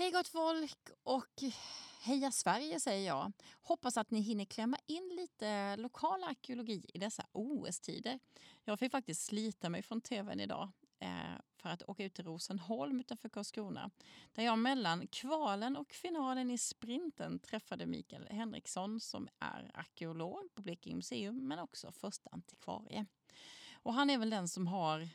Hej gott folk och heja Sverige säger jag. Hoppas att ni hinner klämma in lite lokal arkeologi i dessa OS-tider. Jag fick faktiskt slita mig från tvn idag eh, för att åka ut till Rosenholm utanför Karlskrona. Där jag mellan kvalen och finalen i sprinten träffade Mikael Henriksson som är arkeolog på Blekinge museum men också första antikvarie. Och han är väl den som har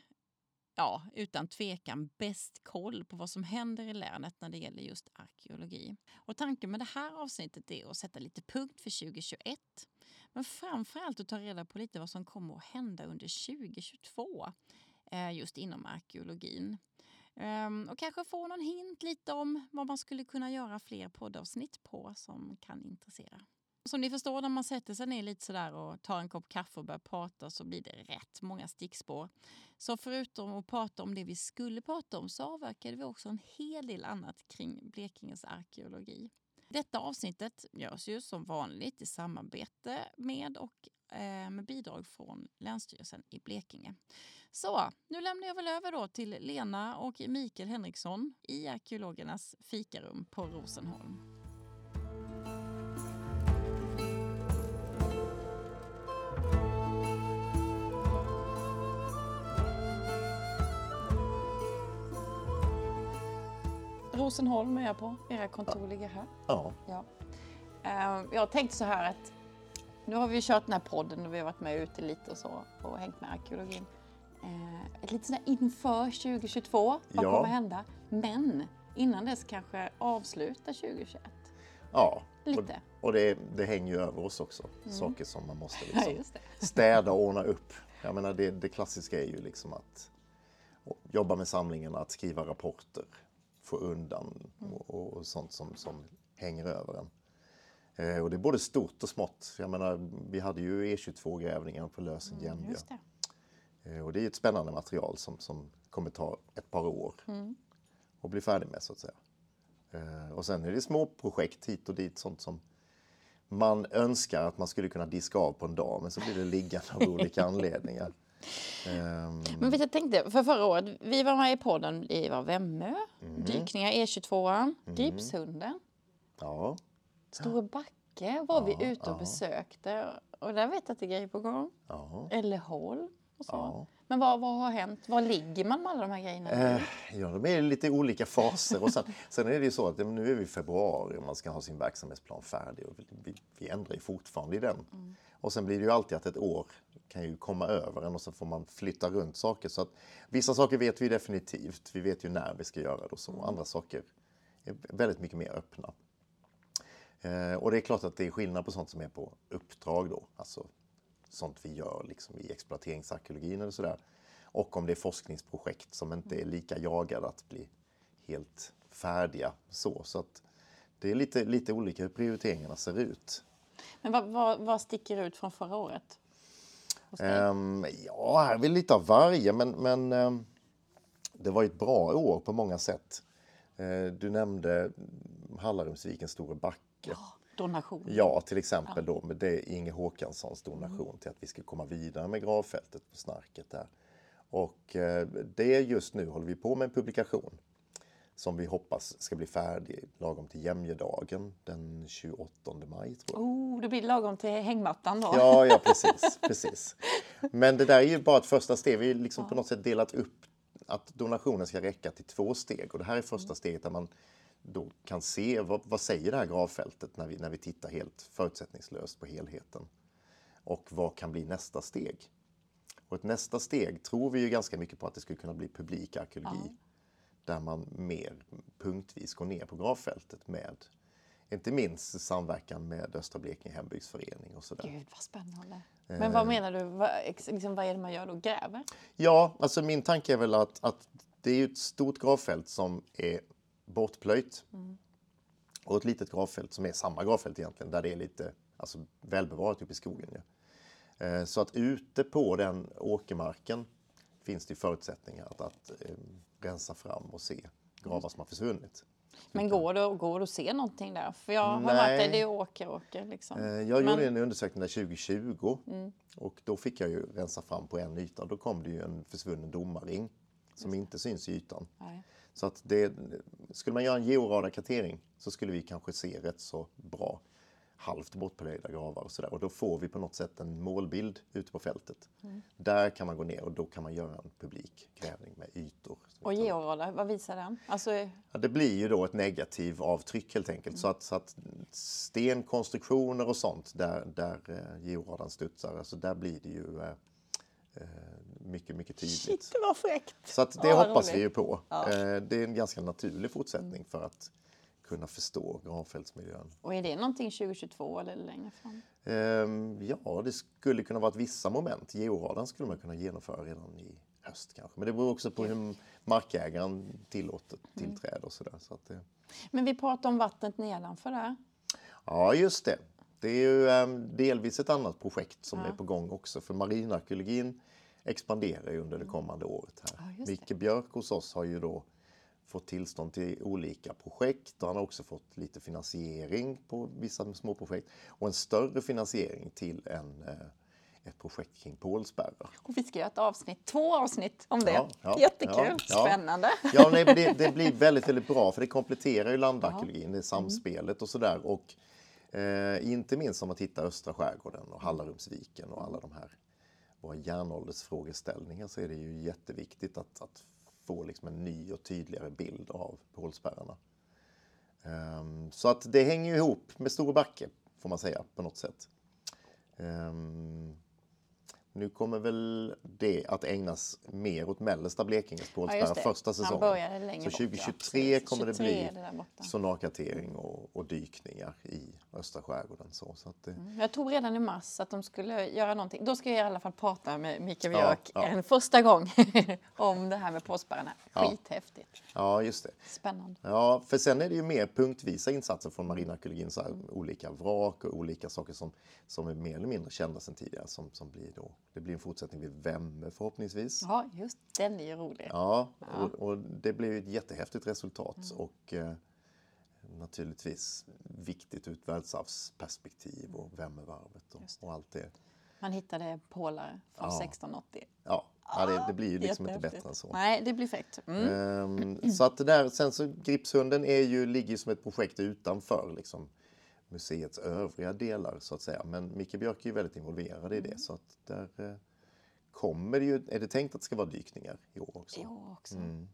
ja, utan tvekan bäst koll på vad som händer i länet när det gäller just arkeologi. Och tanken med det här avsnittet är att sätta lite punkt för 2021. Men framförallt att ta reda på lite vad som kommer att hända under 2022 eh, just inom arkeologin. Ehm, och kanske få någon hint lite om vad man skulle kunna göra fler poddavsnitt på som kan intressera. Som ni förstår när man sätter sig ner lite sådär och tar en kopp kaffe och börjar prata så blir det rätt många stickspår. Så förutom att prata om det vi skulle prata om så avverkade vi också en hel del annat kring Blekinges arkeologi. Detta avsnittet görs ju som vanligt i samarbete med och eh, med bidrag från Länsstyrelsen i Blekinge. Så, nu lämnar jag väl över då till Lena och Mikael Henriksson i arkeologernas fikarum på Rosenholm. Rosenholm är jag på. Era kontor ligger här. Ja. Ja. Eh, Jag tänkte så här att nu har vi kört den här podden och vi har varit med ute lite och så och hängt med arkeologin. Eh, Ett lite sådär inför 2022, vad Ja. kommer hända? Men innan dess kanske avsluta 2021. ja. Lite. Och, och det, det hänger ju över oss också. Saker som man måste Ja, liksom det. städa och ordna upp. Jag menar, det, det klassiska är ju liksom att jobba med samlingen, att skriva rapporter, få undan och, och sånt som, som hänger över en. Eh, och det är både stort och smått. Jag menar, vi hade ju E22-grävningen på Lösen det. Eh, Och det är ett spännande material som, som kommer ta ett par år att bli färdig med så att säga. Eh, Och sen är det små projekt hit och dit, sånt som man önskar att man skulle kunna diska av på en dag, men så blir det liggande av olika anledningar. Ehm, Men vet, jag tänkte, för förra året, vi var med i podden i var Vemmö, dykningar E22, Gripshunden, Ja, Store Backe var vi ute och besökte. Och där vet jag att det är grejer på gång. ja. Elleholm och så. Ja. Men vad, vad har hänt? Var ligger man med alla de här grejerna? Eh, ja, de är i lite olika faser. Och sen, sen är det ju så att nu är vi i februari och man ska ha sin verksamhetsplan färdig. Och vi, vi ändrar ju fortfarande i den. Och sen blir det ju alltid att ett år kan ju komma över en och så får man flytta runt saker. Så att vissa saker vet vi definitivt. Vi vet ju när vi ska göra det och så. Andra saker är väldigt mycket mer öppna. Eh, och det är klart att det är skillnad på sånt som är på uppdrag då. Alltså sånt vi gör liksom i exploateringsarkeologin eller sådär. Och om det är forskningsprojekt som inte är lika jagade att bli helt färdiga. Så, så att det är lite, lite olika hur prioriteringarna ser ut. Men vad, vad, vad sticker ut från förra året? Ehm, ja, här är väl lite av varje, men, men ehm, det var ett bra år på många sätt. Eh, du nämnde Hallarumsvikens Store Backe. Donation. Ja, till exempel då med det Inge Håkanssons donation till att vi ska komma vidare med gravfältet på Snarket där. Och eh, det just nu håller vi på med en publikation som vi hoppas ska bli färdig lagom till Jämjedagen den 28 maj tror jag. Oh, det blir lagom till hängmattan då. Ja, ja precis, precis. Men det där är ju bara ett första steg. Vi har liksom på något sätt delat upp att donationen ska räcka till två steg. Och det här är första steget där man då kan se vad, vad säger det här gravfältet när vi, när vi tittar helt förutsättningslöst på helheten. Och vad kan bli nästa steg? Och ett nästa steg tror vi ju ganska mycket på att det skulle kunna bli publik arkeologi. Där man mer punktvis går ner på gravfältet med inte minst samverkan med Östra Blekinge hembygdsförening och sådär. Gud vad spännande. Eh. Men vad menar du? Vad, liksom, vad är det man gör då? Gräver? Ja, alltså min tanke är väl att, att det är ett stort gravfält som är bortplöjt. Och ett litet gravfält som är samma gravfält egentligen, där det är lite alltså, välbevarat uppe i skogen. Ja. Eh, Så att ute på den åkermarken finns det förutsättningar att, att eh, rensa fram och se gravar som har försvunnit. Men går det, går det att se någonting där? För jag har Nej. varit där, det är åker, åker liksom. Eh, Jag Men- gjorde en undersökning där 2020 och då fick jag ju rensa fram på en yta. Då kom det ju en försvunnen domarring som inte syns i ytan. Nej. Så att det, skulle man göra en georadarkartering så skulle vi kanske se rätt så bra halvt bortplöjda gravar och sådär. Och då får vi på något sätt en målbild ute på fältet. Mm. Där kan man gå ner och då kan man göra en publik grävning med ytor. Och georadar, vad visar den? Alltså, Ja, det blir ju då ett negativ avtryck helt enkelt. Så, att, så att stenkonstruktioner och sånt där, där eh, georadarn studsar, alltså där blir det ju eh, mycket, mycket tydligt. shit vad fräckt! Så att det vad hoppas roligt. vi ju på. Ja. Eh, Det är en ganska naturlig fortsättning för att kunna förstå gravfältsmiljön. Och är det någonting 2022 eller längre fram? Ehm, Ja, det skulle kunna vara ett vissa moment. Georadarn skulle man kunna genomföra redan i höst kanske. Men det beror också på hur markägaren tillåter tillträde och sådär. Så att det... Men vi pratar om vattnet nedanför där. Ja, just det. Det är ju ehm, delvis ett annat projekt som är på gång också. För marinarkeologin expanderar ju under det kommande året. här. Ja. Micke Björk hos oss har ju då fått tillstånd till olika projekt och han har också fått lite finansiering på vissa små projekt och en större finansiering till en, eh, ett projekt kring pålspärrar. Och vi ska göra ett avsnitt, två avsnitt om det. Ja, ja, Jättekul, ja, ja. spännande. Ja, det, det blir väldigt, väldigt bra för det kompletterar ju landarkeologin, det är samspelet och sådär. Och eh, inte minst om man tittar östra skärgården och Hallarumsviken och alla de här våra järnåldersfrågeställningar så är det ju jätteviktigt att, att få liksom en ny och tydligare bild av pålspärrarna. Um, ehm, så att det hänger ju ihop med Store Backe, får man säga, på något sätt. Um, nu kommer väl det att ägnas mer åt mellersta Blekinges Ja, pålspärrar det. första Han säsongen. började längre Så bort, ja. 2023 kommer det 23 bli sonarkartering och, och dykningar i östra skärgården. Så, så det, Jag tror redan i mars att de skulle göra någonting. Då ska jag i alla fall prata med Mikael Ja, Björk ja. en första gång om det här med påspärrarna. Ja. Skithäftigt. ja, just det. Spännande. Ja, för sen är det ju mer punktvisa insatser från marinarkeologin, så här, olika vrak och olika saker som, som är mer eller mindre kända sedan tidigare. Som, som blir då, det blir en fortsättning vid Vemme förhoppningsvis. Ja, just den är ju rolig. Ja, och, och det blir ju ett jättehäftigt resultat och eh, naturligtvis viktigt ur ett världsarvsperspektiv och Vemmevarvet och, och allt det. Man hittade pålar från Ja. 1680. Ja, ja det, det blir ju liksom inte bättre än så. Nej, det blir fräckt. Mm. Ehm, så att där, sen så Gripshunden är ju, ligger ju som ett projekt utanför liksom, museets övriga delar så att säga. Men Micke Björk är ju väldigt involverad i det så att där eh, kommer det ju, är det tänkt att det ska vara dykningar i år också. I år också. Mm.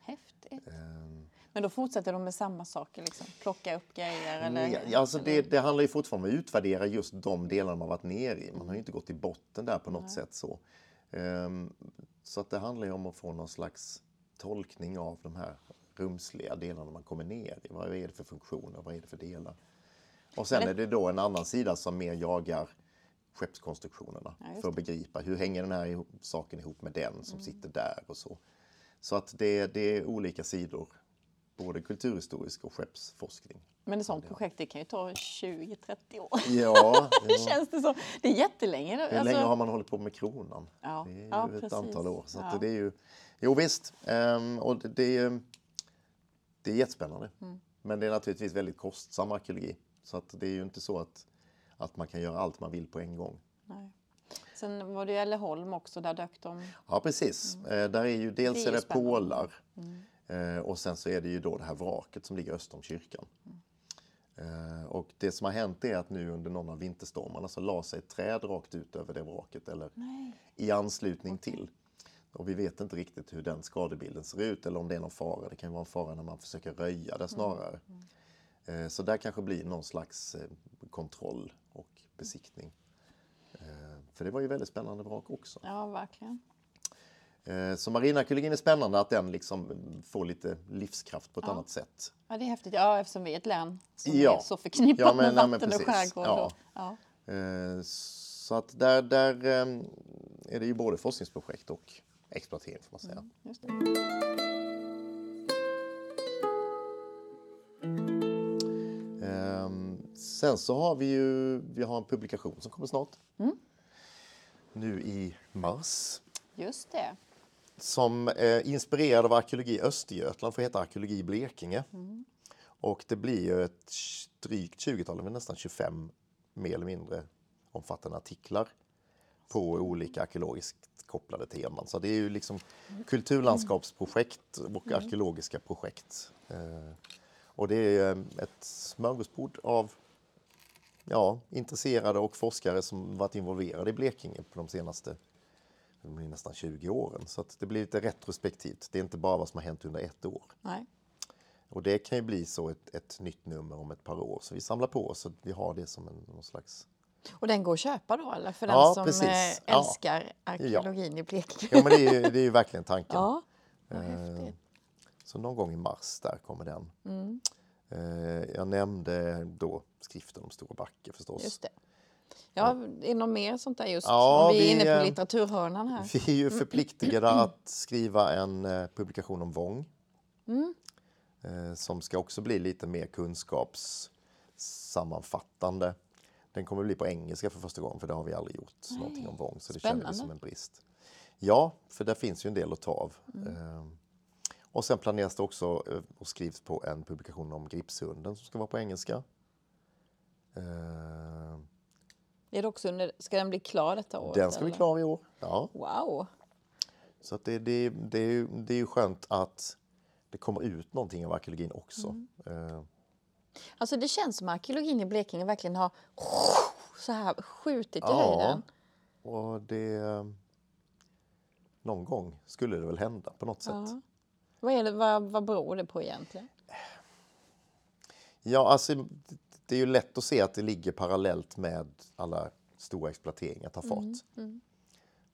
Häftigt. Ehm, Men då fortsätter de med samma saker, liksom. plocka upp grejer? Eller, Ja, ja, alltså det, eller- det handlar ju fortfarande om att utvärdera just de delarna man varit nere i. Man har ju inte gått till botten där på något sätt. så. Ehm, så att det handlar ju om att få någon slags tolkning av de här rumsliga delarna man kommer ner i. Vad är det för funktioner? Vad är det för delar? Och sen är det då en annan sida som mer jagar skeppskonstruktionerna Ja, för att begripa hur hänger den här ihop, saken ihop med den som sitter där och så. Så att det, det är olika sidor, både kulturhistorisk och skeppsforskning. Men ett sånt projekt det kan ju ta 20-30 år. Ja, Det ja. känns det som. Det är jättelänge. Hur länge har man hållit på med kronan? Ja, Det är ju ja, ett precis. antal år. Så Ja. det är ju, jo visst, ehm, och det, det, är, det är jättespännande. Mm. Men det är naturligtvis väldigt kostsam arkeologi. Så att det är ju inte så att, att man kan göra allt man vill på en gång. Nej. Sen var det ju Älleholm också, där dök de. Ja, precis. Eh, där är ju dels Det är är det spännande. pålar eh, och sen så är det ju då det här vraket som ligger öster om kyrkan. Eh, och det som har hänt är att nu under någon av vinterstormarna så la sig ett träd rakt ut över det vraket eller Nej. i anslutning till. Och vi vet inte riktigt hur den skadebilden ser ut eller om det är någon fara. Det kan ju vara en fara när man försöker röja det snarare. Eh, Så där kanske blir någon slags eh, kontroll och besiktning. Eh, För det var ju väldigt spännande vrak också. Ja, verkligen. Så marinarkeologin är spännande att den liksom får lite livskraft på ett Ja. annat sätt. Ja, det är häftigt. Ja, eftersom vi är ett län som Ja. är så förknippat Ja, men- med men vatten och precis. skärgård. Ja. Och, ja. Så att där, där är det ju både forskningsprojekt och exploatering får man säga. Just Sen så har vi ju vi har en publikation som kommer snart. Nu i mars. Just det. Som är inspirerad av arkeologi Östergötland, får heta Arkeologi Blekinge. Och det blir ju ett drygt 20-tal, men nästan 25 mer eller mindre omfattande artiklar på olika arkeologiskt kopplade teman. Så det är ju liksom kulturlandskapsprojekt och Mm. arkeologiska projekt. Eh, Och det är eh, ett smörgåsbord av ja, intresserade och forskare som varit involverade i Blekinge på de senaste nästan 20 åren. Så att det blir lite retrospektivt. Det är inte bara vad som har hänt under ett år. Nej. Och det kan ju bli så ett, ett nytt nummer om ett par år. Så vi samlar på oss så att vi har det som en någon slags... Och den går att köpa då eller? För Ja, den som precis. eh, Ja. älskar arkeologin i Blekinge. Ja men det är ju, det är ju verkligen tanken. Ja, Eh. Så någon gång i mars där kommer den. Mm, Jag nämnde då skriften om Stora Backe förstås. just det. Ja, är det något mer sånt där just? Ja, vi är inne på eh, litteraturhörnan här. Vi är ju förpliktigade att skriva en eh, publikation om Vång. Mm. eh, Som ska också bli lite mer kunskapssammanfattande. Den kommer bli på engelska för första gången för det har vi aldrig gjort någonting om Vång. Så det Spännande. som en brist. Ja, för där finns ju en del att ta av. Mm. Eh, Och sen planeras det också eh, och skrivs på en publikation om Gripshunden som ska vara på engelska. Eh, Är det också under, ska den bli klar detta år? Den ska bli klar i år. Ja. Wow! Så att det, det, det, är ju, det är ju skönt att det kommer ut någonting av arkeologin också. Mm. Eh, Alltså det känns som arkeologin i Blekinge verkligen har så här skjutit i Ja. höjden. och det... Någon gång skulle det väl hända på något sätt. Vad, är det, vad, vad beror det på egentligen? Ja, alltså det- är ju lätt att se att det ligger parallellt med alla stora exploateringar tar fart. mm.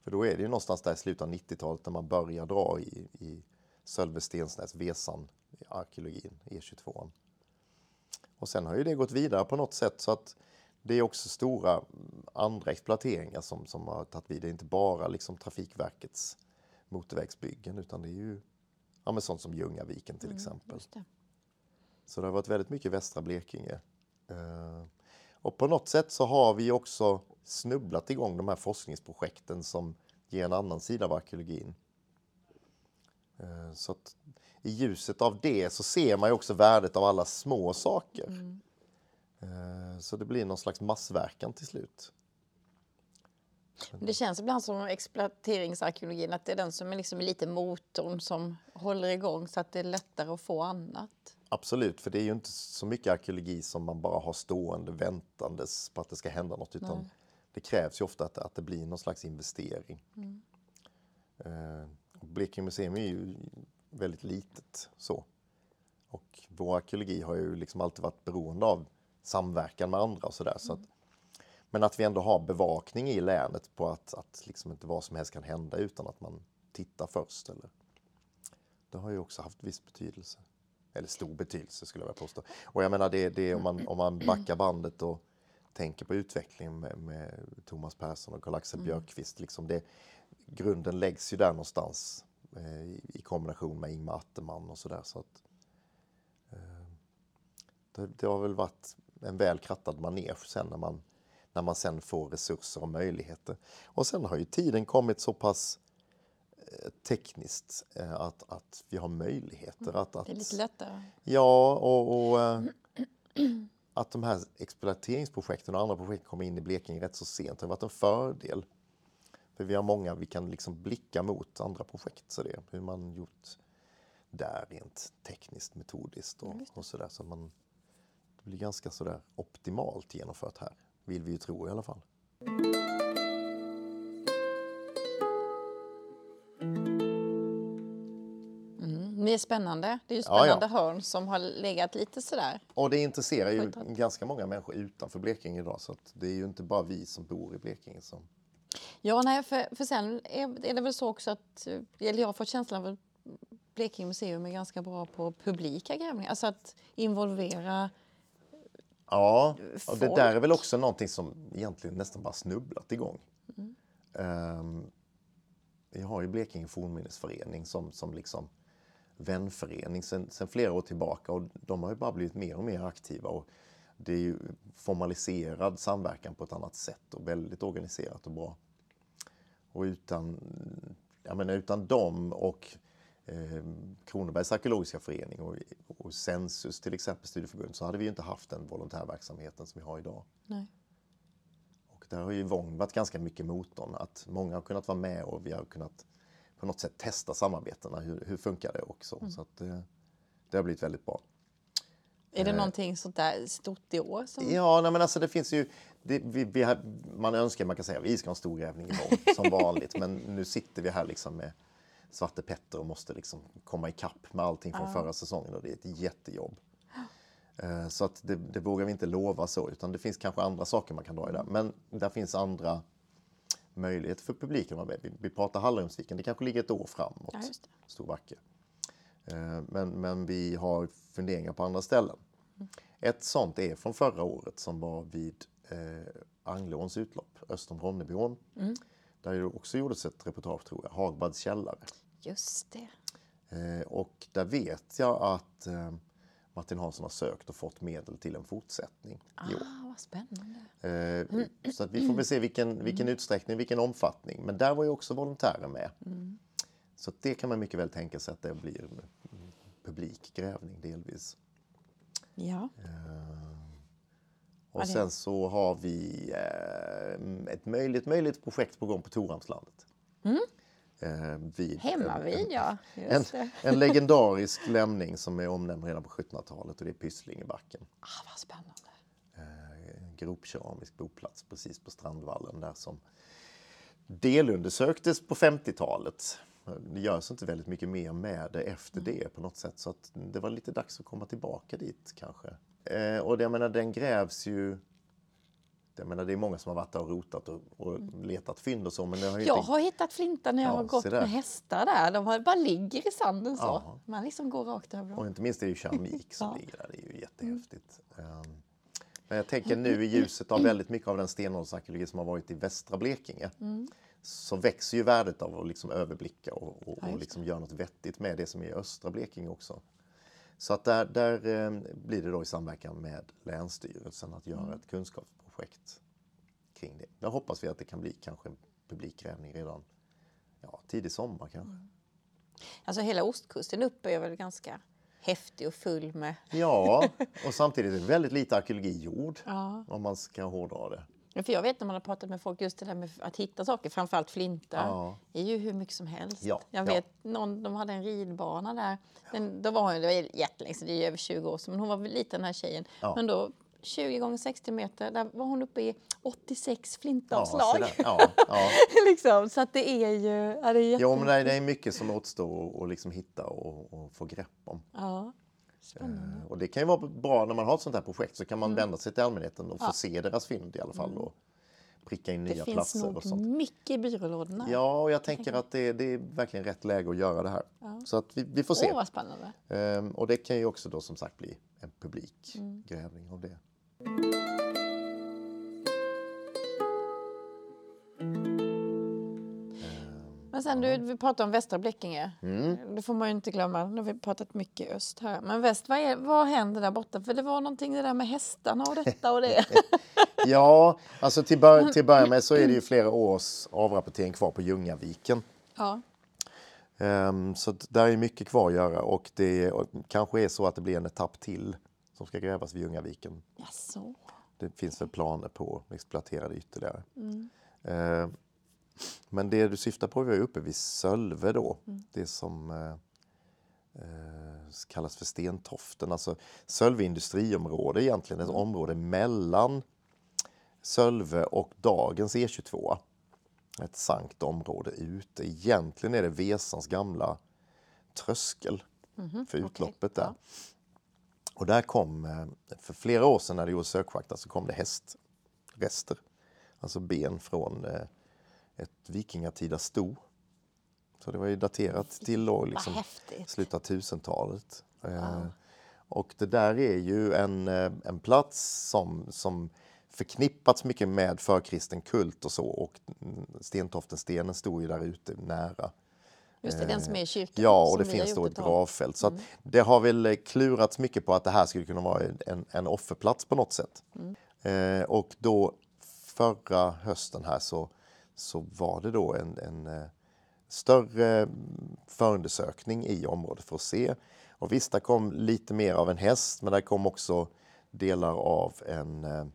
För då är det ju någonstans där i slutet av 90-talet när man börjar dra i, i Sölve Stensnäs, Vesan, i arkeologin, E22. Och sen har ju det gått vidare på något sätt så att det är också stora mm, andra exploateringar som, som har tagit vid. Det är inte bara liksom Trafikverkets motorvägsbyggen utan det är ju ja, men sånt som Ljungaviken till exempel. Just det. Så det har varit väldigt mycket västra Blekinge. Eh, Och på något sätt så har vi också snubblat igång de här forskningsprojekten som ger en annan sida av arkeologin. Eh, Så att i ljuset av det så ser man ju också värdet av alla små saker. Eh, Så det blir någon slags massverkan till slut. Men Det känns ibland som exploateringsarkeologin, att det är den som är liksom lite motorn som håller igång så att det är lättare att få annat. Absolut, för det är ju inte så mycket arkeologi som man bara har stående väntandes på att det ska hända något. Utan det krävs ju ofta att, att det blir någon slags investering. Eh, och Blekinge museum är ju väldigt litet så. Och vår arkeologi har ju liksom alltid varit beroende av samverkan med andra och sådär. Så att, men att vi ändå har bevakning i länet på att, att liksom inte vad som helst kan hända utan att man tittar först. Eller, det har ju också haft viss betydelse. Eller stor betydelse skulle jag vilja påstå. Och jag menar det, det om, man, om man backar bandet och tänker på utvecklingen med, med Thomas Persson och Karl-Axel Björkqvist. Liksom det, grunden läggs ju där någonstans eh, i, i kombination med Ingmar Atterman och sådär. Så att, eh, det, det har väl varit en väl krattad manege sen när man, när man sen får resurser och möjligheter. Och sen har ju tiden kommit så pass eh, tekniskt eh, att, att vi har möjligheter att, att Det är lite lättare. Ja, och, och eh, att de här exploateringsprojekten och andra projekt kommer in i Blekinge rätt så sent har varit en fördel. För vi har många vi kan liksom blicka mot andra projekt, så det, hur man gjort där rent tekniskt, metodiskt och, och sådär. Så man, det blir ganska sådär optimalt genomfört här, vill vi ju tro i alla fall. Mm. Det är spännande. Det är ju Ja, ja. spännande hörn som har legat lite sådär. Och det intresserar ju ganska många människor utanför Blekinge idag, så att det är ju inte bara vi som bor i Blekinge som Ja, nej, för, för sen är, är det väl så också att, eh, eller jag har fått känslan av att Blekinge museum är ganska bra på publika grävningar. Alltså att involvera Ja, och det där är väl också någonting som egentligen nästan bara snubblat igång. Ehm, vi har ju Blekinge fornminnesförening som, som liksom vänförening sen, sen flera år tillbaka och de har ju bara blivit mer och mer aktiva. Och det är ju formaliserad samverkan på ett annat sätt och väldigt organiserat och bra. Och utan, jag menar, utan dem och eh, Kronobergs arkeologiska förening och, och Sensus till exempel studieförbund så hade vi ju inte haft den volontärverksamheten som vi har idag. nej. Och där har ju Vång varit ganska mycket motorn. Att många har kunnat vara med och vi har kunnat på något sätt testa samarbetena. Hur, hur funkar det också? Mm. Så att det, det har blivit väldigt bra. Är det någonting sånt där stort i år? Som... Ja, nej, men alltså det finns ju... Det, vi, vi har, man önskar man kan säga vi ska ha en stor grävning igång som vanligt. Men nu sitter vi här liksom med Svarte Petter och måste liksom komma ikapp med allting från förra säsongen och det är ett jättejobb. Eh, Så att det, det vågar vi inte lova så, utan det finns kanske andra saker man kan dra i där. Men där finns andra möjligheter för publiken att vara med. Vi, vi pratar Hallrumsviken, det kanske ligger ett år framåt. Ja, det. Storvacke. Eh, Men, men vi har funderingar på andra ställen. Ett sånt är från förra året som var vid eh, Angleåns utlopp, öster om Ronnebyån. Där ju också gjordes ett reportage tror jag, Hagbads källare. Just det. Eh, och där vet jag att eh, Martin Hansson har sökt och fått medel till en fortsättning i år. Ah, vad spännande. Eh, så att vi får väl se vilken, vilken utsträckning, vilken omfattning. Men där var ju också volontärer med. Så att det kan man mycket väl tänka sig att det blir en publik grävning delvis. Ja. Och sen så har vi ett möjligt, möjligt projekt på gång på Torhamnslandet. Eh, vid Hemma en- vid, ja. En, en legendarisk lämning som är omnämnd redan på 1700-talet och det är Pysslingebacken. Ah, vad spännande. Eh, gropkeramisk boplats precis på Strandvallen där som delundersöktes på 50-talet. Det görs inte väldigt mycket mer med det efter det på något sätt så att det var lite dags att komma tillbaka dit kanske. Eh, och det, jag menar, den grävs ju jag menar, det är många som har varit där och rotat och, och letat fynd och så men har Jag inte... har hittat flintar när jag Ja, har gått med hästar där. De har- bara ligger i sanden så. Ja. Man liksom går rakt över Och dem. inte minst är det ju keramik som Ja. ligger där, det är ju jättehäftigt. Ehm, Men jag tänker nu i ljuset av väldigt mycket av den stenåldersarkeologi som har varit i västra Blekinge så växer ju värdet av att liksom överblicka och, och, och liksom göra något vettigt med det som är i östra Blekinge också. Så att där, där eh, blir det då i samverkan med Länsstyrelsen att göra ett kunskapsprojekt kring det. Jag hoppas vi att det kan bli kanske en publikgrävning redan ja, tidig sommar kanske. Alltså hela ostkusten uppe är väl ganska häftig och full med... Ja, och samtidigt är det väldigt lite arkeologi gjord Ja. om man ska hårdra det. Ja, För jag vet när man har pratat med folk just det där med att hitta saker, framförallt flintar, Ja. är ju hur mycket som helst. Ja, Jag ja. vet någon, de hade en ridbana där. Den, då var hon, det var jättelänge sedan, det är ju över 20 år sedan, men hon var liten den här tjejen. Ja. Men då 20 gånger 60 meter, där var hon uppe i 86 Ja, flintavslag. så där. ja, ja. liksom, så att det är ju... Ja, det är jätte... Jo, men det är- det mycket som återstår att- liksom hitta och, och få grepp om. Ja, spännande. Eh, Och det kan ju vara bra när man har ett sånt här projekt så kan man vända sig till allmänheten och få se deras fynd i alla fall och pricka in Det nya finns platser och nog sånt. mycket i byrålådorna. Ja, och jag tänker att det, det är verkligen rätt läge att göra det här. Så att vi, vi får se. Åh, vad spännande. Ehm, och det kan ju också då som sagt bli en publik Mm. grävning av det. Men sen du, vi pratar om västra Blekinge. Mm. Det får man ju inte glömma. Nu har vi pratat mycket öst här. Men väst, vad, är, vad händer där borta? För det var någonting det där med hästarna och detta och det. Ja, alltså till, bör, till att börja med så är det ju flera års avrapportering kvar på Ljungaviken. ja. Ehm, så där är mycket kvar att göra och det och kanske är så att det blir en etapp till som ska grävas vid Ljungaviken. Jaså. Det finns väl planer på att exploatera det ytterligare. Ehm, men det du syftar på var ju uppe vid Sölve då, det som eh, eh, kallas för Stentoften. Alltså Sölve industriområde egentligen, ett område mellan Sölve och dagens E22. Ett sankt område ute. Egentligen är det Vesans gamla tröskel för utloppet där. ja. Och där kom, eh, för flera år sedan när det gjordes sökschaktar så kom det hästrester. Alltså ben från eh, ett vikingatida sto. Så det var ju daterat till då liksom slutet av tusentalet. Eh, Och det där är ju en, en plats som, som förknippats mycket med förkristen kult och så. Och Stentoftenstenen stod ju där ute nära. Just det, den som är i kyrkan. Ja, och det finns då ett gravfält. Så att det har väl eh, klurats mycket på att det här skulle kunna vara en, en offerplats på något sätt. Eh, och då förra hösten här så, så var det då en, en eh, större mm, förundersökning i området för att se. Och visst, där kom lite mer av en häst, men där kom också delar av en, eh,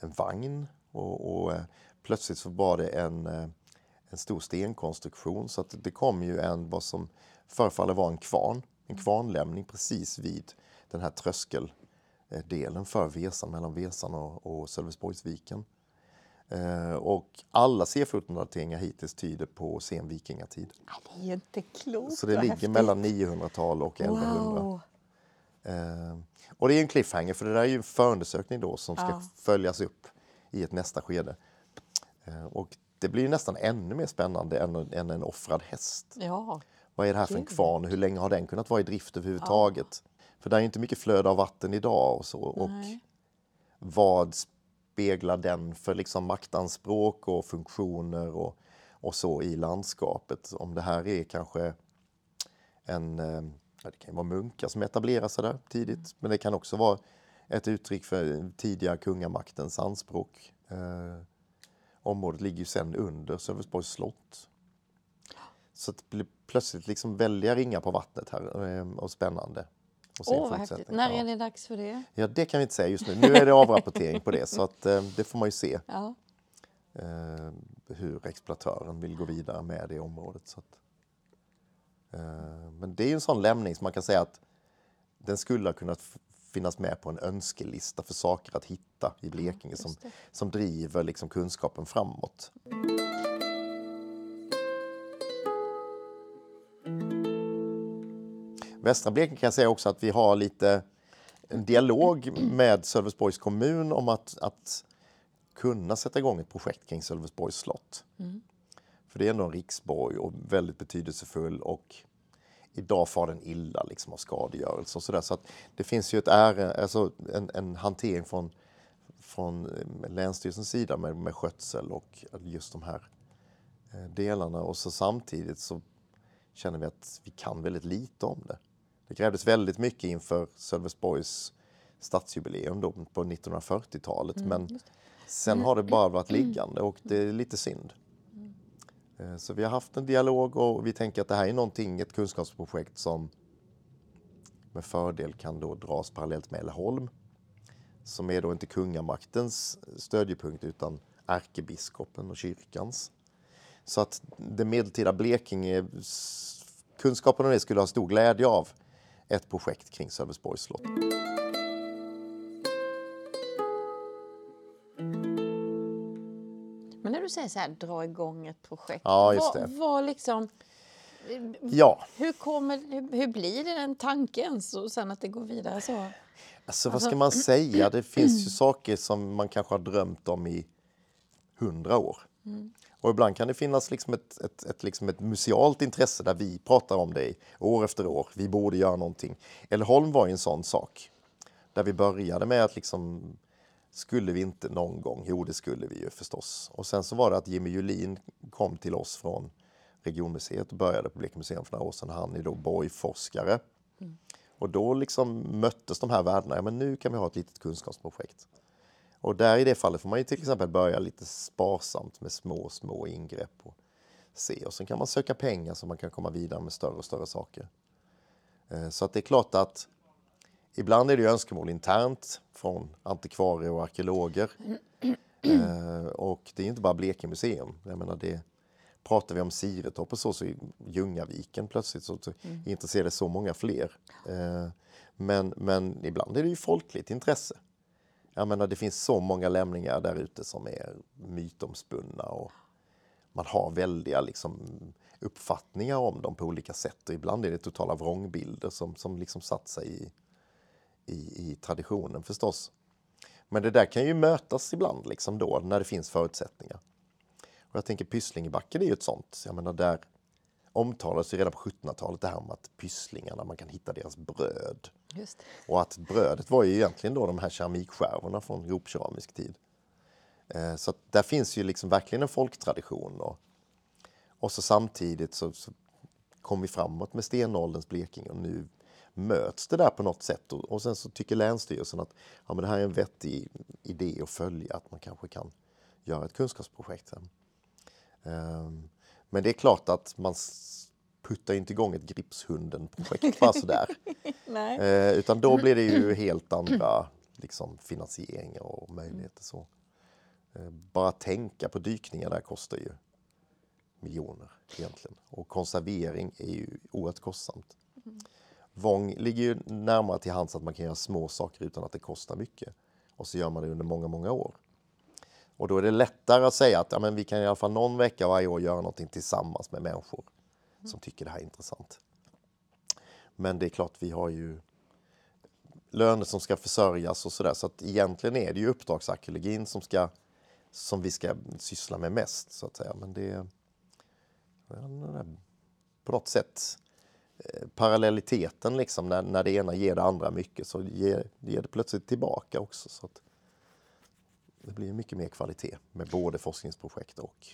en vagn Och, och plötsligt så var det en, en stor stenkonstruktion så att det kom ju en, vad som förefaller vara en kvarn, en kvarnlämning precis vid den här tröskeldelen för Vesan, mellan Vesan och, och Sölvesborgsviken. Eh, och alla C14-dateringar hittills tyder på sen vikingatid. Det är inte klokt. Så det ligger häftigt. mellan 900-tal och 1100. Wow. Eh, och det är en cliffhanger för det där är ju en förundersökning då som ska Ja. följas upp i ett nästa skede. Eh, och det blir ju nästan ännu mer spännande än, än en offrad häst. Ja, Vad är det här för en kvarn? Hur länge har den kunnat vara i drift överhuvudtaget? För det är inte mycket flöde av vatten idag och så. Och vad speglar den för liksom maktanspråk och funktioner och, och så i landskapet? Om det här är kanske en, eh, ja, det kan vara munkar som etablerar sig där tidigt, men det kan också vara ett uttryck för tidiga kungamaktens anspråk. Eh, området ligger ju sen under Sölvesborgs slott. Så det blir plötsligt liksom väldiga ringar på vattnet här eh, och spännande. Åh, vad fortsättningen. häftigt. När är det dags för det? Ja, det kan vi inte säga just nu. Nu är det avrapportering på det, så att, eh, det får man ju se Ja. eh, hur exploatören vill gå vidare med det området. Så att, men det är ju en sån lämning som man kan säga att den skulle ha kunnat finnas med på en önskelista för saker att hitta i Blekinge som, som driver liksom kunskapen framåt. Västra Blekinge kan jag säga också att vi har lite en dialog med Sölvesborgs kommun om att, att kunna sätta igång ett projekt kring Sölvesborgs slott. För det är ändå en riksborg och väldigt betydelsefull och idag far den illa liksom av skadegörelse och sådär. Så att det finns ju ett ärende, alltså en, en hantering från, från eh, Länsstyrelsens sida med, med skötsel och just de här eh, delarna. Och så samtidigt så känner vi att vi kan väldigt lite om det. Det krävdes väldigt mycket inför Sölvesborgs stadsjubileum då på 1940-talet men sen har det bara varit liggande och det är lite synd. Eh, så vi har haft en dialog och vi tänker att det här är någonting, ett kunskapsprojekt som med fördel kan då dras parallellt med Älleholm. Som är då inte kungamaktens stödjepunkt utan ärkebiskopen och kyrkans. Så att det medeltida Blekinge, kunskapen om det skulle ha stor glädje av ett projekt kring Sölvesborgs slott. Men när du säger så här, dra igång ett projekt. Ja, just vad, vad liksom, Ja, hur, kommer, hur, hur blir det den tanken så sen att det går vidare så? alltså vad ska man säga? Det finns ju saker som man kanske har drömt om i hundra år. Och ibland kan det finnas liksom ett, ett, ett, liksom ett musealt intresse där vi pratar om det år efter år. Vi borde göra någonting. Älleholm var ju en sån sak. Där vi började med att liksom, skulle vi inte någon gång? Jo, det skulle vi ju förstås. Och sen så var det att Jimmy Julin kom till oss från regionmuseet och började på Blekinge för några år sedan. Han är då borgforskare. Och då liksom möttes de här värdena. Ja, men nu kan vi ha ett litet kunskapsprojekt. Och där i det fallet får man ju till exempel börja lite sparsamt med små, små ingrepp och se. Och sen kan man söka pengar så man kan komma vidare med större och större saker. Eh, Så att det är klart att ibland är det önskemål internt från antikvarier och arkeologer. Eh, Och det är inte bara Blekinge museum. Jag menar det, pratar vi om Siretorp och så, så Ljungaviken plötsligt så, så intresserar det så många fler. Eh, Men, men ibland är det ju folkligt intresse. Jag menar, det finns så många lämningar där ute som är mytomspunna och man har väldiga liksom, uppfattningar om dem på olika sätt. Och ibland är det totala vrångbilder som, som liksom satt sig i, i, i traditionen förstås. Men det där kan ju mötas ibland liksom då när det finns förutsättningar. Och jag tänker Pysslingebacken är ju ett sånt. Jag menar där omtalades ju redan på 1700-talet det här om att pysslingarna, man kan hitta deras bröd. Just. Och att brödet var ju egentligen då de här keramikskärvorna från gropkeramisk tid. Eh, Så där finns ju liksom verkligen en folktradition. Och, och så samtidigt så, så kom vi framåt med stenålderns Blekinge och nu möts det där på något sätt. Och, och sen så tycker Länsstyrelsen att ja, men det här är en vettig idé att följa, att man kanske kan göra ett kunskapsprojekt sen. Ehm, Men det är klart att man puttar inte igång ett Gripshunden-projekt bara sådär. Nej. Eh, utan då blir det ju helt andra liksom, finansieringar och möjligheter. Så. Eh, bara tänka på dykningar där kostar ju miljoner egentligen. Och konservering är ju oerhört kostsamt. Mm. Vång ligger ju närmare till hands att man kan göra små saker utan att det kostar mycket. Och så gör man det under många, många år. Och då är det lättare att säga att ja, men vi kan i alla fall någon vecka varje år göra någonting tillsammans med människor mm. som tycker det här är intressant. Men det är klart, vi har ju löner som ska försörjas och sådär. Så att egentligen är det ju uppdragsarkeologin som, ska, som vi ska syssla med mest, så att säga. Men det är på något sätt parallelliteten liksom, när, när det ena ger det andra mycket så ger, ger det plötsligt tillbaka också. Så det blir mycket mer kvalitet med både forskningsprojekt och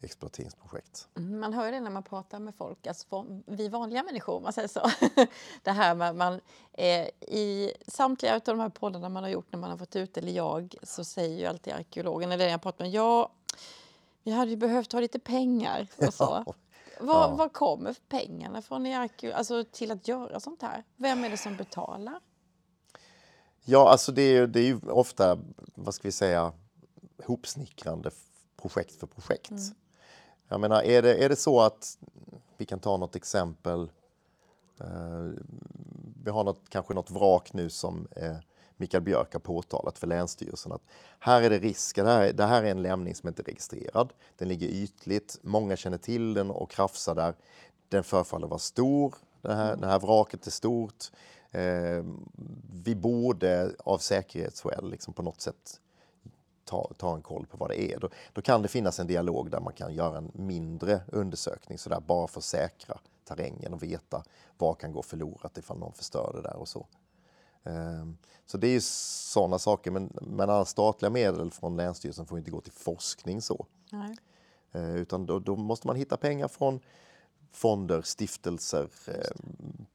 exploateringsprojekt. Mm, man hör det när man pratar med folk, alltså vi vanliga människor, man säger så. det här med man, eh, I samtliga av de här poddarna man har gjort när man har varit ute, eller jag, så säger ju alltid arkeologen, eller jag pratar med, ja, vi hade ju behövt ha lite pengar och så. Var, ja. var kommer pengarna från i alltså till att göra sånt här? Vem är det som betalar? Ja, alltså det är, det är ju ofta, vad ska vi säga, hopsnickrande projekt för projekt. Mm. Jag menar, är det, är det så att, vi kan ta något exempel, eh, vi har något, kanske något vrak nu som eh, Mikael Björk har påtalat för Länsstyrelsen att här är det risker, det här, det här är en lämning som inte är registrerad, den ligger ytligt, många känner till den och krafsar där, den förefaller vara stor, det här, det här vraket är stort, eh, vi borde av säkerhetsskäl liksom på något sätt ta, ta en koll på vad det är. Då, då, kan det finnas en dialog där man kan göra en mindre undersökning sådär bara för att säkra terrängen och veta vad kan gå förlorat ifall någon förstör det där och så. Um, så det är ju sådana saker, men, men alla statliga medel från Länsstyrelsen får inte gå till forskning så. Uh, utan då, då, måste man hitta pengar från fonder, stiftelser, eh,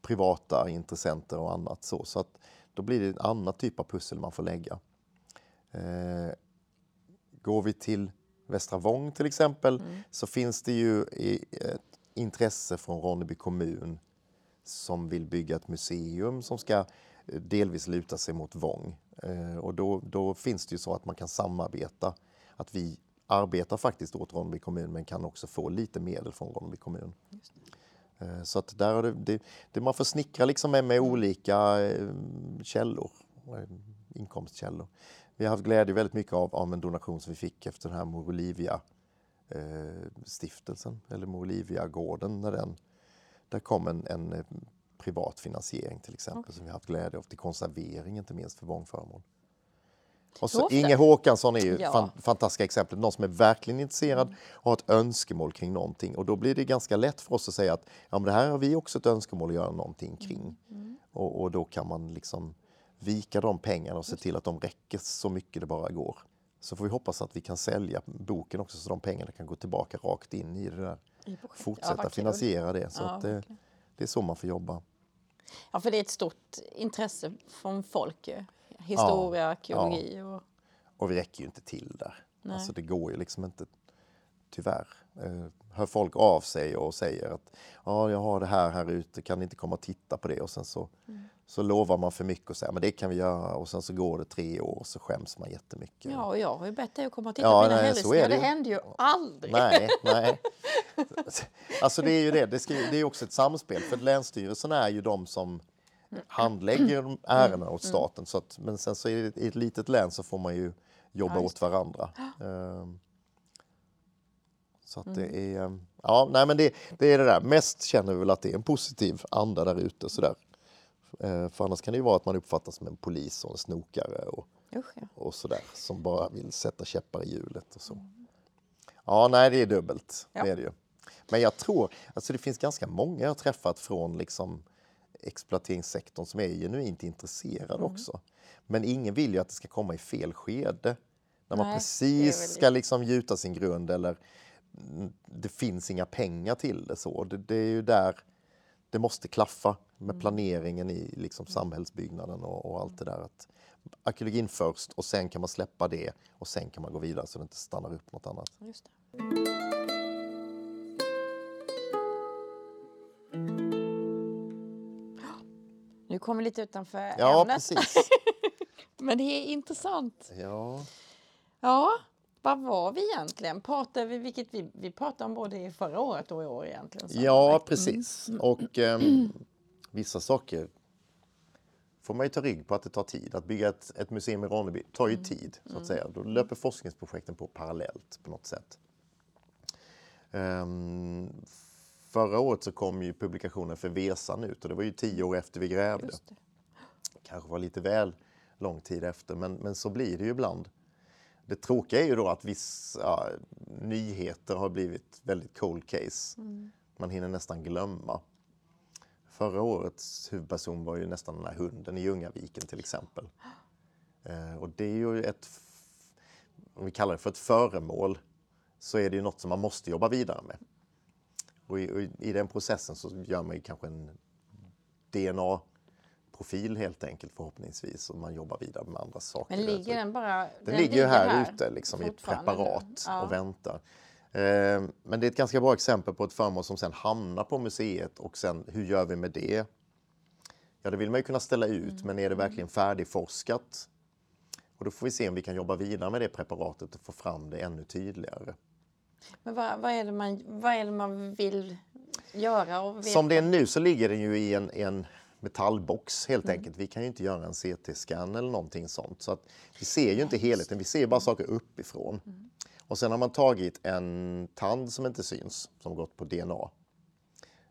privata intressenter och annat. Så, så att då blir det en annan typ av pussel man får lägga. Går vi till Västra Vång till exempel mm. så finns det ju ett intresse från Ronneby kommun som vill bygga ett museum som ska delvis luta sig mot Vång. Eh, och då, då finns det ju så att man kan samarbeta. Att vi arbetar faktiskt åt Ronneby kommun men kan också få lite medel från Ronneby kommun. Eh, så att där det, det, det, man får snickra liksom med, med mm. olika källor, inkomstkällor vi har haft glädje väldigt mycket av, av en donation som vi fick efter den här Mor Olivia eh, stiftelsen eller Mor Olivia-gården. När den, där kom en, en eh, privat finansiering till exempel okay. som vi har haft glädje av till konservering inte minst för. Och så Inge Håkansson är ju ja. fan, fantastiska exempel, någon som är verkligen intresserad mm. och har ett önskemål kring någonting. Och då blir det ganska lätt för oss att säga att ja, men det här har vi också ett önskemål att göra någonting kring. Mm. Mm. Och, och, då kan man liksom vika de pengarna och se till att de räcker så mycket det bara går. Så får vi hoppas att vi kan sälja boken också så de pengarna kan gå tillbaka rakt in i det där. I Fortsätta ja, finansiera det. Så ja, det, det, är så man får jobba. Ja, för det är ett stort intresse från folk Historia, ja, arkeologi och... Och vi räcker ju inte till där. Nej. Alltså det går ju liksom inte, tyvärr. Eh, hör folk av sig och säger att ja, jag har det här här ute, kan ni inte komma och titta på det? Och sen så mm så lovar man för mycket och säger men det kan vi göra och sen så går det tre år och så skäms man jättemycket. Ja, och jag har ju bett dig att komma och titta ja, på mina hälsningar. Det. det händer ju aldrig. Nej, nej. Alltså det är ju det. Det, ska, det är också ett samspel för Länsstyrelsen är ju de som handlägger ärendena åt mm. staten. Så att, men sen så i ett litet län så får man ju jobba ja, åt varandra. Så att det mm. är, ja, nej men det, det är det där. Mest känner vi väl att det är en positiv anda där ute sådär. Eh, för annars kan det ju vara att man uppfattas som en polis och en snokare och, Usch, ja. och sådär som bara vill sätta käppar i hjulet och så. Ja, nej, det är dubbelt. Ja. Det är det ju. Men jag tror, alltså det finns ganska många jag träffat från liksom exploateringssektorn som är genuint intresserade mm. också. Men ingen vill ju att det ska komma i fel skede. När man Nej, precis ska liksom gjuta sin grund eller det finns inga pengar till det. så. Det, det är ju där det måste klaffa med mm. planeringen i liksom samhällsbyggnaden och, och, allt det där. Att arkeologin först och sen kan man släppa det och sen kan man gå vidare så det inte stannar upp något annat. Just det. Nu kommer vi lite utanför ja, ämnet. Precis. Men det är intressant. Ja. Ja, vad var vi egentligen? Pratade vi, vilket vi, vi pratade om både förra året och i år egentligen. Ja, precis. Mm. Och eh, vissa saker får man ju ta rygg på att det tar tid. Att bygga ett, ett museum i Ronneby tar ju mm. tid, så att mm. säga. Då löper forskningsprojekten på parallellt på något sätt. Um, förra året så kom ju publikationen för Vesan ut och det var ju tio år efter vi grävde. Kanske var lite väl lång tid efter, men, men så blir det ju ibland. Det tråkiga är ju då att vissa nyheter har blivit väldigt cold case. Mm. Man hinner nästan glömma. Förra årets huvudperson var ju nästan den här hunden i Ljungaviken till exempel. Eh, och det är ju ett, om vi kallar det för ett föremål, så är det ju något som man måste jobba vidare med. Och i, och i den processen så gör man ju kanske en DNA profil helt enkelt förhoppningsvis och man jobbar vidare med andra saker. Men ligger den bara? Den, den ligger ju här, här, ute liksom, i ett preparat ja. och väntar. Eh, men det är ett ganska bra exempel på ett föremål som sen hamnar på museet och sen hur gör vi med det? Ja, det vill man ju kunna ställa ut, mm. men är det verkligen färdigforskat? Och då får vi se om vi kan jobba vidare med det preparatet och få fram det ännu tydligare. Men vad, vad, är, det man, vad är det man vill göra? Som det är nu så ligger den ju i en, en metallbox helt mm. enkelt. Vi kan ju inte göra en CT-scan eller någonting sånt. Så att vi ser ju inte helheten, vi ser bara saker uppifrån. Mm. Och sen har man tagit en tand som inte syns, som gått på DNA.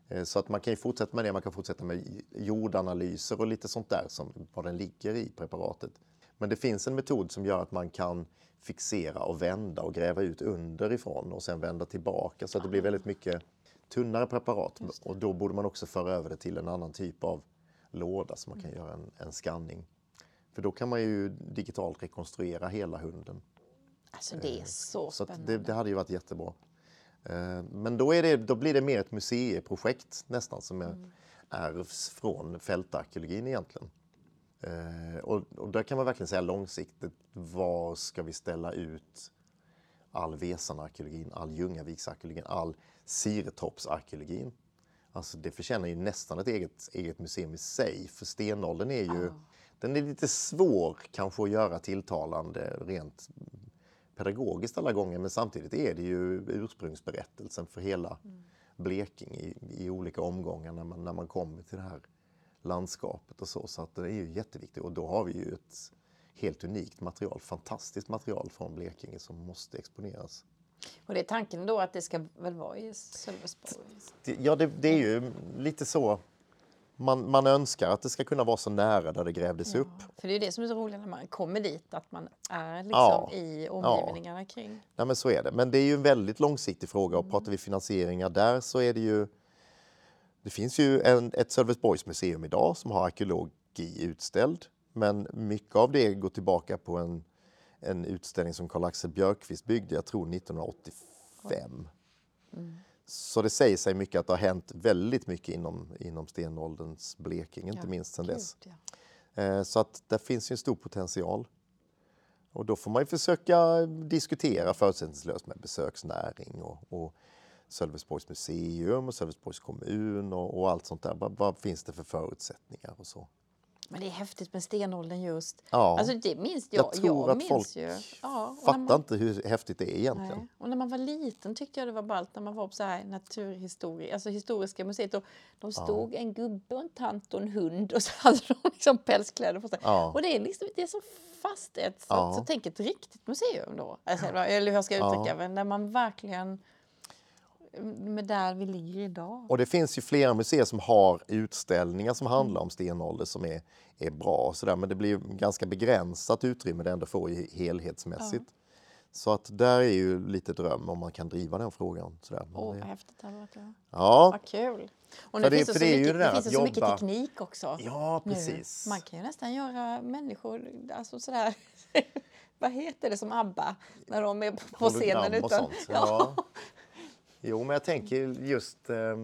Eh, så att man kan ju fortsätta med det, man kan fortsätta med jordanalyser och lite sånt där, som var den ligger i preparatet. Men det finns en metod som gör att man kan fixera och vända och gräva ut underifrån och sen vända tillbaka så att det blir väldigt mycket tunnare preparat. Och då borde man också föra över det till en annan typ av låda så man kan mm. göra en, en scanning. För då kan man ju digitalt rekonstruera hela hunden. Alltså det är eh, så, så spännande. Det, det, hade ju varit jättebra. Eh, men då, är det, då blir det mer ett museiprojekt nästan som är, mm. ärvs från fältarkeologin egentligen. Eh, och, och där kan man verkligen säga långsiktigt, var ska vi ställa ut all Vesanarkeologin, all Ljungaviksarkeologin, all Siretorpsarkeologin? Alltså det förtjänar ju nästan ett eget, eget museum i sig, för stenåldern är ju oh. Den är lite svår kanske att göra tilltalande rent pedagogiskt alla gånger men samtidigt är det ju ursprungsberättelsen för hela mm. Blekinge i, i, olika omgångar när man, när man kommer till det här landskapet och så. Så att det är ju jätteviktigt och då har vi ju ett helt unikt material, fantastiskt material från Blekinge som måste exponeras. Och det är tanken då att det ska väl vara i Sölvesborg? Ja, det, det är ju lite så man, man önskar att det ska kunna vara så nära där det grävdes ja, upp. För det är det som är så roligt när man kommer dit, att man är liksom ja, i omgivningarna ja. kring. Ja, men så är det. Men det är ju en väldigt långsiktig fråga och mm. pratar vi finansieringar där så är det ju det finns ju en, ett Sölvesborgsmuseum idag som har arkeologi utställd. Men mycket av det går tillbaka på en, en utställning som Karl-Axel Björkqvist byggde, jag tror 1985. Mm. Så det säger sig mycket att det har hänt väldigt mycket inom, inom stenålderns Blekinge, inte minst sedan dess. Ja. Eh, så att där finns ju en stor potential. Och då får man ju försöka diskutera förutsättningslöst med besöksnäring och, och Sölvesborgs museum och Sölvesborgs kommun och, och allt sånt där. Vad, vad, finns det för förutsättningar och så? Men det är häftigt med stenåldern just. Ja. Alltså det minns jag. Jag tror jag att folk ju. Ja, fattar man, inte hur häftigt det är egentligen. Nej. Och när man var liten tyckte jag det var ballt när man var på så här naturhistoria, alltså historiska museet. Och de stod ja. en gubbe och en tant och en hund och så hade de liksom pälskläder på sig. Ja. Och det är liksom det är så fast ett, så, ja. så tänk ett riktigt museum då. Alltså, eller hur jag ska uttrycka det, där man verkligen med där vi ligger idag. Och det finns ju flera museer som har utställningar som handlar om stenålder som är, är bra. Så där, men det blir ganska begränsat utrymme det ändå får helhetsmässigt. Ja. Så att där är ju lite dröm om man kan driva den frågan. Åh, oh, vad häftigt det hade varit. Ja. ja. Vad kul! Och nu det, finns det, så, mycket, det, det finns så jobba... mycket teknik också. Ja, precis. Nu. Man kan ju nästan göra människor, alltså sådär, vad heter det som ABBA, när de är på scenen? Utan, sånt. Ja. Jo, men jag tänker just eh,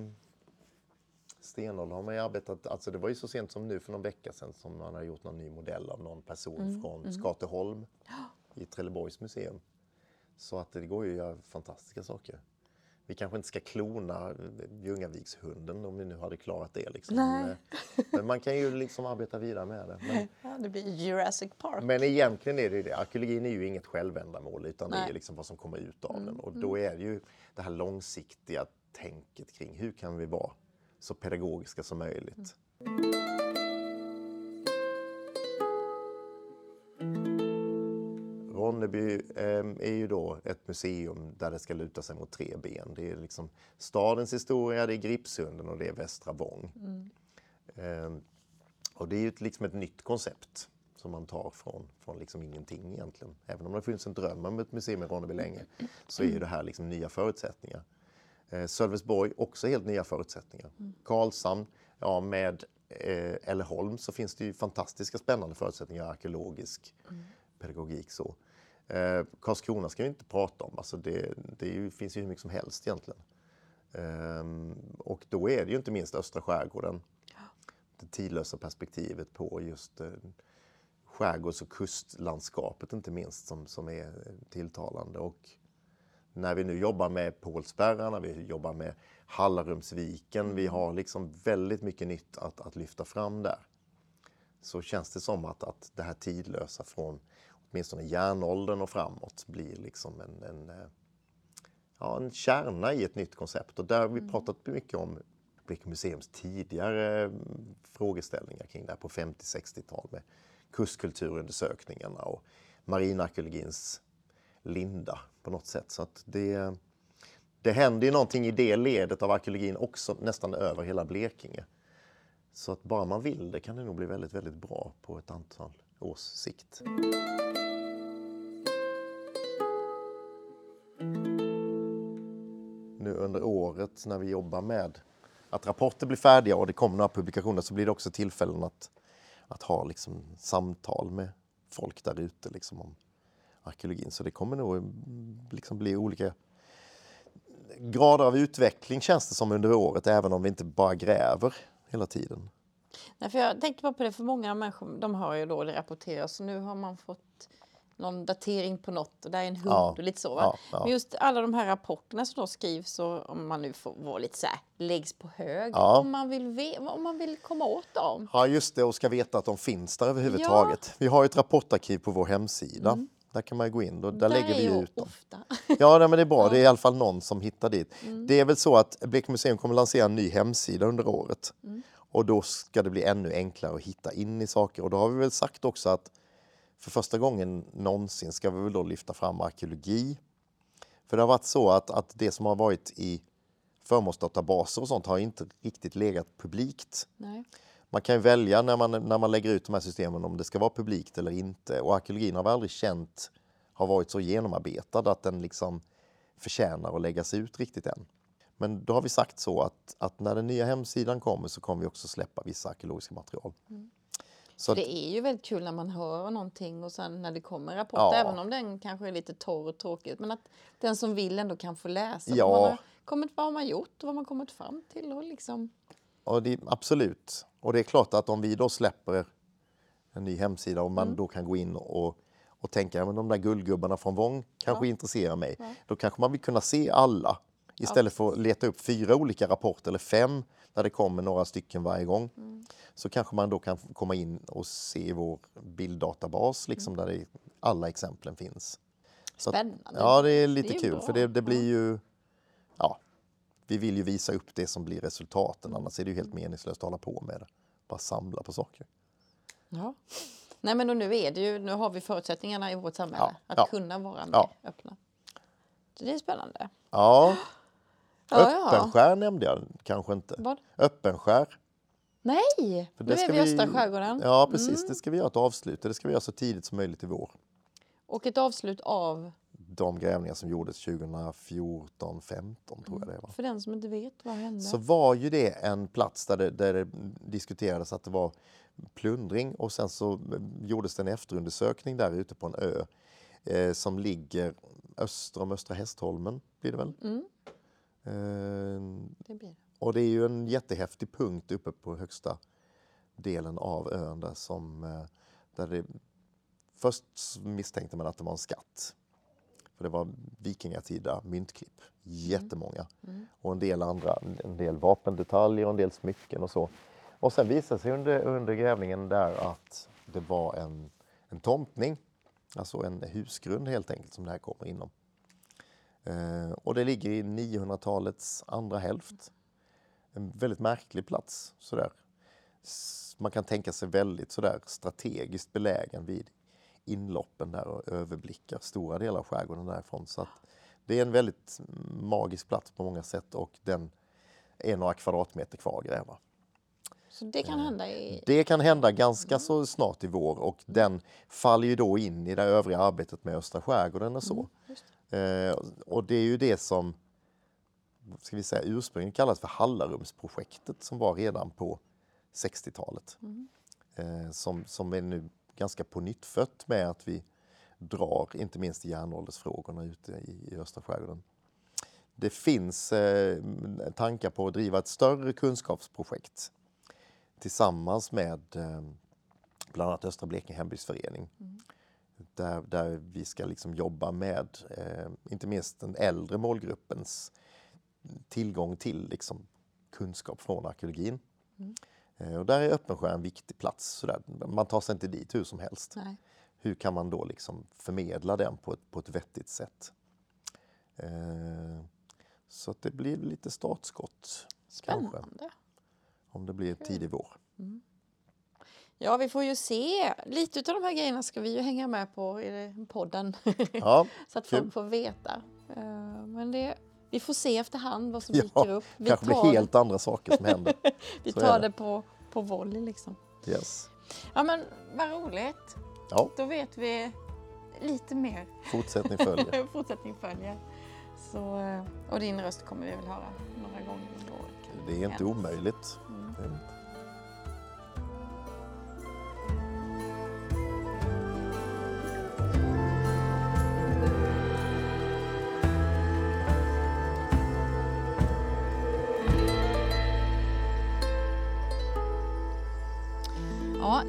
stenålder har man ju arbetat, alltså det var ju så sent som nu för någon vecka sedan som man har gjort någon ny modell av någon person mm, från mm. Skateholm i Trelleborgs museum. Så att det går ju att göra fantastiska saker. Vi kanske inte ska klona Ljungavikshunden om vi nu hade klarat det. Liksom. Men, eh, men man kan ju liksom arbeta vidare med det. Men, Ja, det blir Jurassic Park. men egentligen är det ju det. Arkeologin är ju inget självändamål utan det Nej. är liksom vad som kommer ut av den. Och då är det ju det här långsiktiga tänket kring hur kan vi vara så pedagogiska som möjligt. Ronneby eh, är ju då ett museum där det ska luta sig mot tre ben. Det är liksom stadens historia, det är Gripsunden och det är Västra Vång. Eh, och det är ju liksom ett nytt koncept som man tar från, från liksom ingenting egentligen. Även om det funnits en dröm om ett museum i Ronneby länge så är ju det här liksom nya förutsättningar. Eh, Sölvesborg, också helt nya förutsättningar. Karlshamn, ja med eh, Älleholm så finns det ju fantastiska spännande förutsättningar, arkeologisk pedagogik så. Eh, Karlskrona ska vi inte prata om, alltså det, det ju, finns ju hur mycket som helst egentligen. Ehm, och då är det ju inte minst östra skärgården, det tidlösa perspektivet på just eh, skärgårds och kustlandskapet inte minst som, som är tilltalande. Och när vi nu jobbar med Pålsberga, när vi jobbar med Hallarumsviken, vi har liksom väldigt mycket nytt att, att lyfta fram där. Så känns det som att, att det här tidlösa från åtminstone järnåldern och framåt blir liksom en, en, eh, ja, en kärna i ett nytt koncept. Och där har vi pratat mycket om Blekinge museums tidigare mm, frågeställningar kring det här på 50-60-tal med kustkulturundersökningarna och marinarkeologins linda på något sätt. Så att det, det händer ju någonting i det ledet av arkeologin också nästan över hela Blekinge. Så att bara man vill det kan det nog bli väldigt, väldigt bra på ett antal års sikt. Under året när vi jobbar med att rapporter blir färdiga och det kommer några publikationer så blir det också tillfällen att, att ha liksom samtal med folk där ute liksom om arkeologin. Så det kommer nog mm, liksom bli olika grader av utveckling känns det som under året, även om vi inte bara gräver hela tiden. Nej, för jag tänkte bara på det, för många människor de har ju då det rapporteras och nu har man fått någon datering på något och där är en hund Ja, och lite så. Ja, ja. Men just alla de här rapporterna som då skrivs och om man nu får vara lite så här, läggs på hög om, man vill om man vill komma åt dem. Ja, just det, och ska veta att de finns där överhuvudtaget. Vi har ett rapportarkiv på vår hemsida. Där kan man gå in, och där, lägger är vi ut dem. ofta. Ja, nej, men det är bra. Det är i alla fall någon som hittar dit. Det är väl så att Blekinge museum kommer lansera en ny hemsida under året. Och då ska det bli ännu enklare att hitta in i saker. Och då har vi väl sagt också att för första gången någonsin ska vi väl då lyfta fram arkeologi. För det har varit så att, att det som har varit i förmånsdatabaser och sånt har inte riktigt legat publikt. Nej. Man kan ju välja när man, när man lägger ut de här systemen om det ska vara publikt eller inte. Och arkeologin har vi aldrig känt har varit så genomarbetad att den liksom förtjänar att läggas ut riktigt än. Men då har vi sagt så att, att när den nya hemsidan kommer så kommer vi också släppa vissa arkeologiska material. Så Det är ju väldigt kul när man hör någonting och sen när det kommer en rapport, Ja. även om den kanske är lite torr och tråkigt, men att den som vill ändå kan få läsa Ja. vad, man har kommit, vad man gjort och vad man kommit fram till. Och liksom, och det, absolut. Och det är klart att om vi då släpper en ny hemsida och man då kan gå in och, och tänka att de där guldgubbarna från Vång kanske intresserar mig. Då kanske man vill kunna se alla istället för att leta upp fyra olika rapporter eller fem där det kommer några stycken varje gång. Så kanske man då kan komma in och se vår bilddatabas liksom, där det, alla exemplen finns. Så att- Spännande. ja, det är lite Det är kul bra. för det, det blir ju... Ja, vi vill ju visa upp det som blir resultaten, annars är det ju helt meningslöst att hålla på med det. Bara samla på saker. ja. Nej, men och nu, är det ju, nu har vi förutsättningarna i vårt samhälle Ja, att ja. kunna vara mer Ja. öppna. Så det är spännande. Ja. Öppenskär nämnde jag kanske inte. Vad? Öppenskär. Nej, För nu är vi i östra skärgården. Ja, precis. Det ska vi göra ett avslut. Det ska vi göra så tidigt som möjligt i vår. Och ett avslut av, De grävningar som gjordes 2014, 15 tror jag det var. för den som inte vet, vad hände? Så var ju det en plats där det, där det diskuterades att det var plundring och sen så gjordes det en efterundersökning där ute på en ö eh, som ligger öster om Östra Hästholmen, blir det väl? Mm. Eh, Det blir det. och det är ju en jättehäftig punkt uppe på högsta delen av ön där som eh, där det, först misstänkte man att det var en skatt. För det var vikingatida myntklipp, jättemånga. Och en del andra, en del vapendetaljer och en del smycken och så. Och sen visade sig under, under grävningen där att det var en, en tomtning, alltså en husgrund helt enkelt som det här kommer inom. Eh, och det ligger i 900-talets andra hälft. En väldigt märklig plats sådär. Man kan tänka sig väldigt sådär strategiskt belägen vid inloppen där och överblickar stora delar av skärgården därifrån. Så det är en väldigt magisk plats på många sätt och den är några kvadratmeter kvar att gräva. Så det kan hända i... Det kan hända ganska så snart i vår och den faller ju då in i det övriga arbetet med östra skärgården och så. Eh, och det är ju det som ska vi säga, ursprungligen kallas för Hallarumsprojektet som var redan på 60-talet. Eh, som, som är nu ganska på nytt med att vi drar inte minst järnåldersfrågorna ute i, i östra skärgården. Det finns eh, tankar på att driva ett större kunskapsprojekt tillsammans med eh, bland annat Östra Blekinge hembygdsförening. Där, där vi ska liksom jobba med eh, inte minst den äldre målgruppens tillgång till liksom, kunskap från arkeologin. Eh, och där är Öppensjö en viktig plats. Sådär. Man tar sig inte dit hur som helst. Nej. Hur kan man då liksom förmedla den på ett, på ett vettigt sätt? Eh, så att det blir lite startskott. Kanske, Spännande. om det blir tidig vår. Ja, vi får ju se. Lite av de här grejerna ska vi ju hänga med på i podden. Ja, så att kul. folk får veta. Eh, Men det, vi får se efterhand vad som Ja, dyker upp. Vi kanske blir helt andra saker som händer. vi så tar det. det på, på volley liksom. Yes. Ja, men vad roligt. Ja, Då vet vi lite mer. fortsättning följer. Fortsättning följer. Så, eh, och din röst kommer vi väl höra några gånger under året. Det är inte omöjligt. Mm.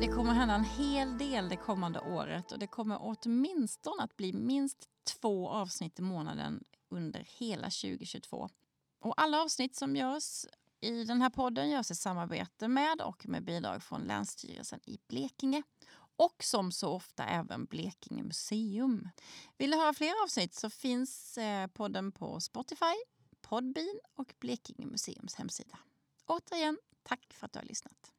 Det kommer hända en hel del det kommande året och det kommer åtminstone att bli minst två avsnitt i månaden under hela 2022. Och alla avsnitt som görs i den här podden görs i samarbete med och med bidrag från Länsstyrelsen i Blekinge och som så ofta även Blekinge museum. Vill du höra fler avsnitt så finns eh, podden på Spotify, Podbean och Blekinge museums hemsida. Återigen, tack för att du har lyssnat.